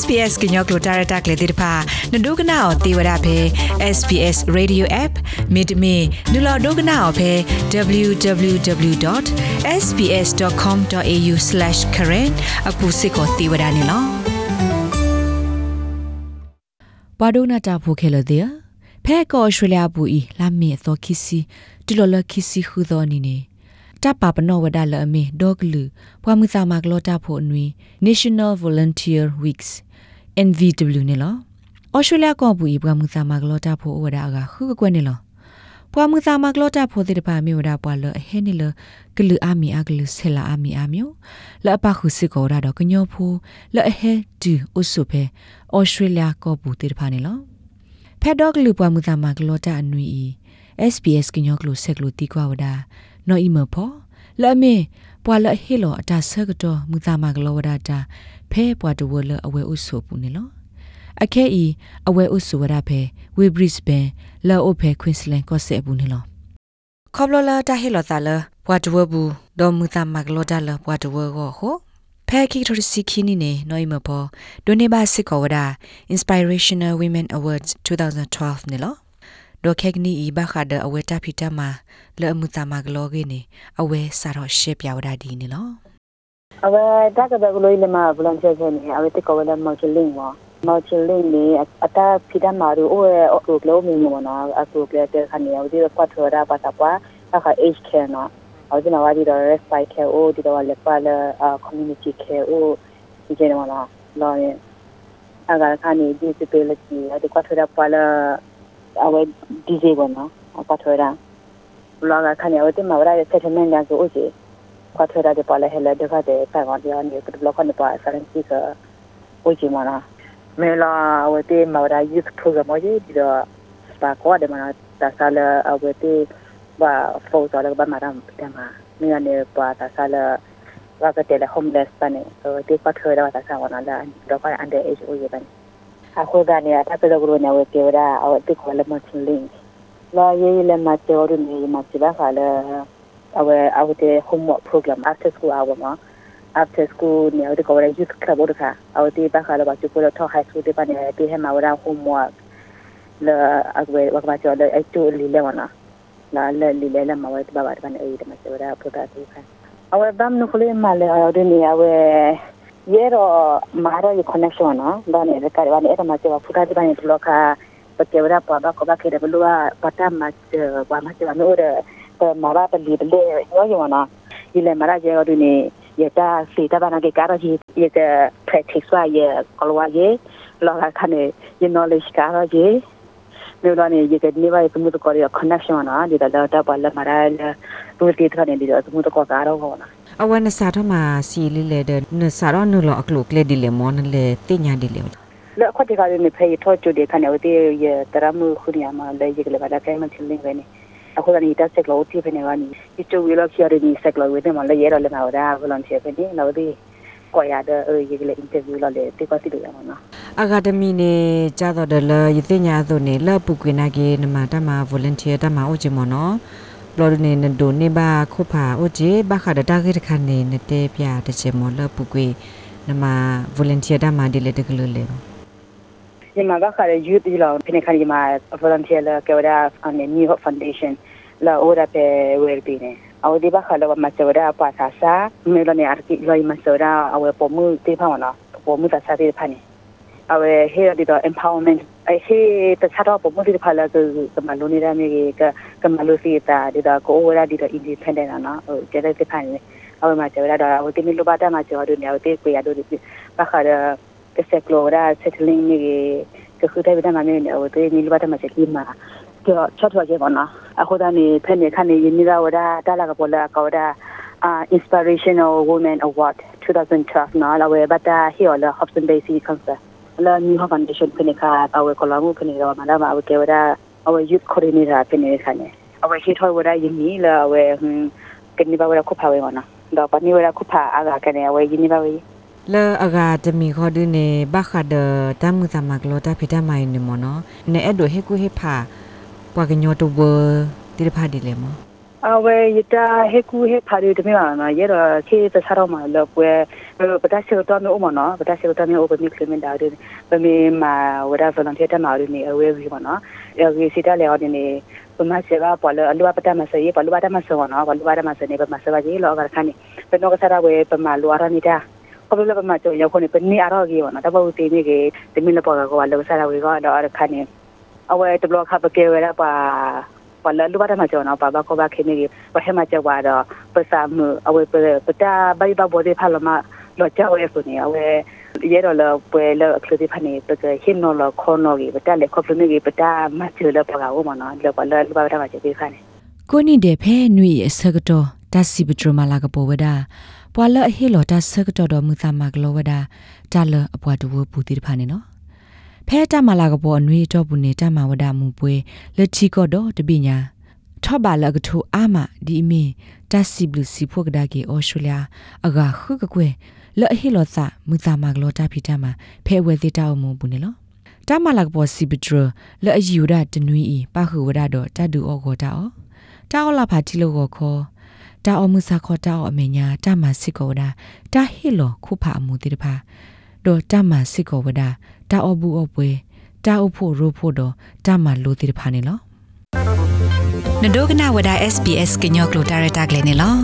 SPS ကညောကလိုတာရတာကလေတိတဖာနဒုကနာအောတေဝရဖဲ SPS Radio App မိတမီနူလာဒုကနာအောဖဲ www.sps.com.au/current အခုစစ်ကိုတေဝရနေလောဘာဒိုနာတာဖိုခဲလတဲ့ဖဲကောဩစတြေးလျဘူဤလာမီသောခီစီတီလိုလခီစီခူသောနီနေတပပနောဝဒလအမီဒေါဂလူဘွာမူစာမကလောတာဖို့နွေ National Volunteer Weeks NVW နေလောဩစတြေးလျကောဘူဤဘွာမူစာမကလောတာဖို့ဝဒါကခုကွက်နေလောဘွာမူစာမကလောတာဖို့တဲ့ပါမီဝဒါပွာလဟဲနေလကလူအာမီအကလူဆဲလာအာမီအမျိုးလအပခုစစ်ကောရတော့ကညောဖိုလအဟဲဒူဥဆုဖဲဩစတြေးလျကောဘူတဲ့ပါနေလောဖက်ဒေါကလူပွာမူစာမကလောတာအနွေ SBS ကညောကလူဆက်ကလူတီကွာဝဒါနော်အီမဖောလဲ့မေ ပွာလဟီလောအတာဆကတော့မူသမကလောဝဒတာဖဲပွာတဝလအဝဲဥဆိုပူနေလောအခဲဤအဝဲဥဆိုဝဒဖဲဝေဘရစ်ဘန်လာအိုဖဲကွင်းစလန်ကော့ဆေပူနေလောခေါပလလာတာဟီလောတာလပွာတဝဘူးဒေါ်မူသမကလောတာလပွာတဝကိုဟိုဖဲခိထရစီခီနီနေနော်မဖောဒိုနေဘာစစ်ကောဝဒါ Inspirational Women Awards 2012နေလော ဒိုခက်ကနီဤဘခါဒအဝဲတာဖီတမှာလဲအမှုတာမကလောကေနေအဝဲစာတော့ရှေ့ပြောက်တာဒီနေလောအဝဲတကဘကလို့လမဘလန်ချေချေနေအဝဲတကောဝဲမောချလင်းဝမောချလင်းနေအတာဖီတမှာတို့အိုအကလောမီမနာအကူကလေတဲ့ခဏရဒီကွတ်ထော်ရာပါတာပွားအခါ age care နော်အော်ဒီနော်ဝါဒီတော့ respite care အိုဒီတော့လက်ပါလ community care အိုဒီကျနေမလားလောရင်အကခါနေ disability ဒီကွတ်ထော်ရာပါလာ အဝဲ disable နော်ကွတ်ထော်ရာလောကခဏရတဲ့မှာဝရတဲ့ settlement ညာဆိုအိုစီခွာထရတဲ့ပါလေဟဲလေတခါတဲ့ပိုင်ကောင်တရားနေကဘလော့ကနေပါဆရန်စီကအိုချီမနာမဲလာဝတေမဝရ youth program မကြီးဒီတော့ပါကွာတယ်မနာတဆာလအဝတေဘာဖိုတော်လည်းဘာမရမ်တမမင်းကနေပါတဆာလဝါကတဲ့ homeless ပနေဆိုတေခွာထရတဲ့တဆာဝနာလာတော့ပါ under age အိုရပန်အခုကနေအတပ်တော်ကလို့နေ ဝကေဝရအဝတေခေါ်လမချင်း link လာရေးလည်းမတော်ရနေမှာစပါခါလဲအဝဲအဝတဲ့ homework program after school hour မှာ after school နေတော့ကိုယ်ရ youth club တို့ခါအဝတဲ့ဘခါလဲပါချူကိုတော့ high school တွေပါနေပြီးဟမှာဝရ homework လာအဝဲဝကမကျော်လဲအတူလီလဲဝနာလာလဲလီလဲလဲမဝဲတပါပါတပါနေအဲ့ဒီမှာဆိုရပရိုဒါ တီခါအဝဲဘမ်နုခလေးမလဲအဝတဲ့နေအဝဲရဲတော့မာရရ connection နော်ဒါနဲ့ကရဝနေအဲ့ဒါမှကျော်ဖူတာဒီပိုင်းဘလော့ခါ porque ahora pues va a que de lugar pata más va más de no de mara de li de yo yo na y le mara yo de ni ya ta si ta bana que caro y y que practice wa ye kolwa ye lo la khane ye knowledge caro ye မြို့တော်နေရတဲ့နေပါသမုဒ္ဒကောရ connection နော်ဒီတော့တော့ပါလာမရာလူတီထနေဒီတော့သမုဒ္ဒကောကတော့ဟောနာ အဝနစာထမစီလေးလေတဲ့နစာတော့နုလောအကလုကလေဒီလေမောနလေတင်ညာဒီလေလက်ခွတ်တကလည်းနေဖေးထောချူဒီခဏဝတေးရတရမှုခုနီမှာလဲရကလေးပါကဲမချင်းလင်းပဲနေအခုကနေတက်ဆက်လို့တိဖနေကနေဒီချိုဝီလောက်ချရနေဆက်လို့ဝေးတယ်မလဲရတော့လည်းမဟုတ်တာဘလန်ချေပဲနေလို့ဒီကိုရတဲ့ရကလေးအင်တာဗျူးလောက်လေတိကတိလို့ရမှာနော်အကာဒမီနေကြတော့တယ်လယသိညာသို့နေလပုကွေနာကေနမတမ volunteer တမအိုချင်မနော် လော်နေနဒိုနေဘာခုဖာအိုဂျေဘာခါဒတာခေတခနေနတေပြတချေမလပုကွေနမ volunteer တမဒီလေတကလို့လေဒီမှာကခါရ youth ဒီလောက်ဖိနေခါဒီမှာ volunteer လာကေဝဒါအနေ new hope foundation လာအိုဒါပေဝယ်ပြီးနေအော်ဒီဘခါလောမချဝဒါပါသာစာမေလနေအာကိလောမဆောဒါအဝပမှုတေဖာဝနာပမှုတဆာတေဖာနေအဝဟေဒီတော့ empowerment အဟေတချတော့ပမှုတေဖာလာကမလိုနေရမြေကကမလိုစီတာဒီတော့ကိုဝဒါဒီတော့ independent နော်ဟိုကျတဲ့တေဖာနေအဝမှာကျဝဒါတော့ဟိုတိမီလိုပါတာမှာကျတော့နေဟိုတေကွေရတို့ဒီဘခါရကစက်လိုရာ settling နေကခုတဲ့ဗဒမမေနေဟိုတေနီလဘတ်မချက်ကြီးမှာကြောချတ်ထွက်ကြပါနော်အခုတည်းနေဖက်နေခနေယင်းလာဝဒါတာလာကပေါ်လာကောဒါ uh inspirational women award 2012နော်လာဝဲဘတာဟီော်လာ Hobson Bay City Council လာ new foundation ဖနေခါအဝဲကလာမှုဖနေတော့မလာမအဝဲကေဝဒါအဝဲ youth coordinator ဖနေခါနေအဝဲဟီထော်ဝဒါယင်းနီလာအဝဲဟင်းကနေပါဝဲခုဖာဝဲမနော်တော့ပနိဝဲခုဖာအာကကနေအဝဲယင်းနီပါဝဲလဲအဂါတမီခေါ်ဒနေဘခဒတမှုသမကလော တာဖိတမိုင်နေမနော်နေအဲ့ဒိုဟေကူဟေဖာပွာကညောတဝတိရဖာဒီလေမအဝဲရတာဟေကူဟေဖာရီတမီမာနော်ရတော့ခေတဆရောမှာလောပွဲပတာရှိတော့မျိုးအမနော်ပတာရှိတော့မျိုးအပမီကလမင်ဒါရပမီမာဝရဗလန်တီတမာရနေအဝဲဝီမနော်အဲစီတာလေအော်နေပမဆေဘာပေါ်လအလူပတမဆေပလူပတမဆေနော်ပလူပတမဆေနေပမဆေဘာကြီးလောကခဏပနောကဆရာဝဲပမလူအရနီတာပပလပမချောရောက်ခွနေပနေအရောကြီးနော်တပုတ်တီနေကေတမီလပေါ်ကောလောဆရာဝဲကတော့အခဏအဝဲတဘလခ ပကေဝဲပါပလလူပါတမကျော်နော်ပါပါကောပါခင်းနေပဟမကျော်ပါတော့ပစာမှုအဝဲပပတာဘိုင်ဘဘောဒီဖလာမလောချဝဲဆိုနေအဝဲရဲတော့လပွဲလအခလူဒီဖနေပကဟင်းနော်လခေါနော်ကြီးပတာလေခေါပလနေကြီးပတာမချလပကာဝမနော်လောပလလူပါတမကျော်ဒီခနေကိုနိတဲ့ဖဲနွေအစကတော့တစီပထမလာကပေါ်ဝဒပွာလအဟီလောတစကတော့တော်မူသမကလောဝဒတလအပွားတူပူတိတဖာနေနော် ဖဲတမလာကပေါ်အနွေတော့ဘူးနေတမဝဒမူပွဲလက်ချီကတော့တပိညာထော့ပါလကထူအာမဒီမီတစီဘလူစီဖို့ကဒါကေအော်စတြေးလျအဂါခုကကွယ်လအဟီလောသမူသမကလောတဖိတမဖဲဝဲသေးတောက်မူဘူးနေလောတမလာကပေါ်စီပထရလအယူရတနွီဤပခုဝဒတော့တတူအောကိုတာအောတာအောလာဖာတီလိုကိုခေါ်တာအောမူစာခေါ်တာအောအမေညာတာမစစ်ကောဝဒတာဟီလောခုဖာအမှုတိတဖာ ဒေါ်တာမစစ်ကောဝဒတာအောဘူးအပွဲတာအုပ်ဖို့ရိုးဖို့တော့တာမလိုတိတဖာနေလောနဒိုကနာဝဒ SBS ကညောကလိုတာရတာကလေးနေလော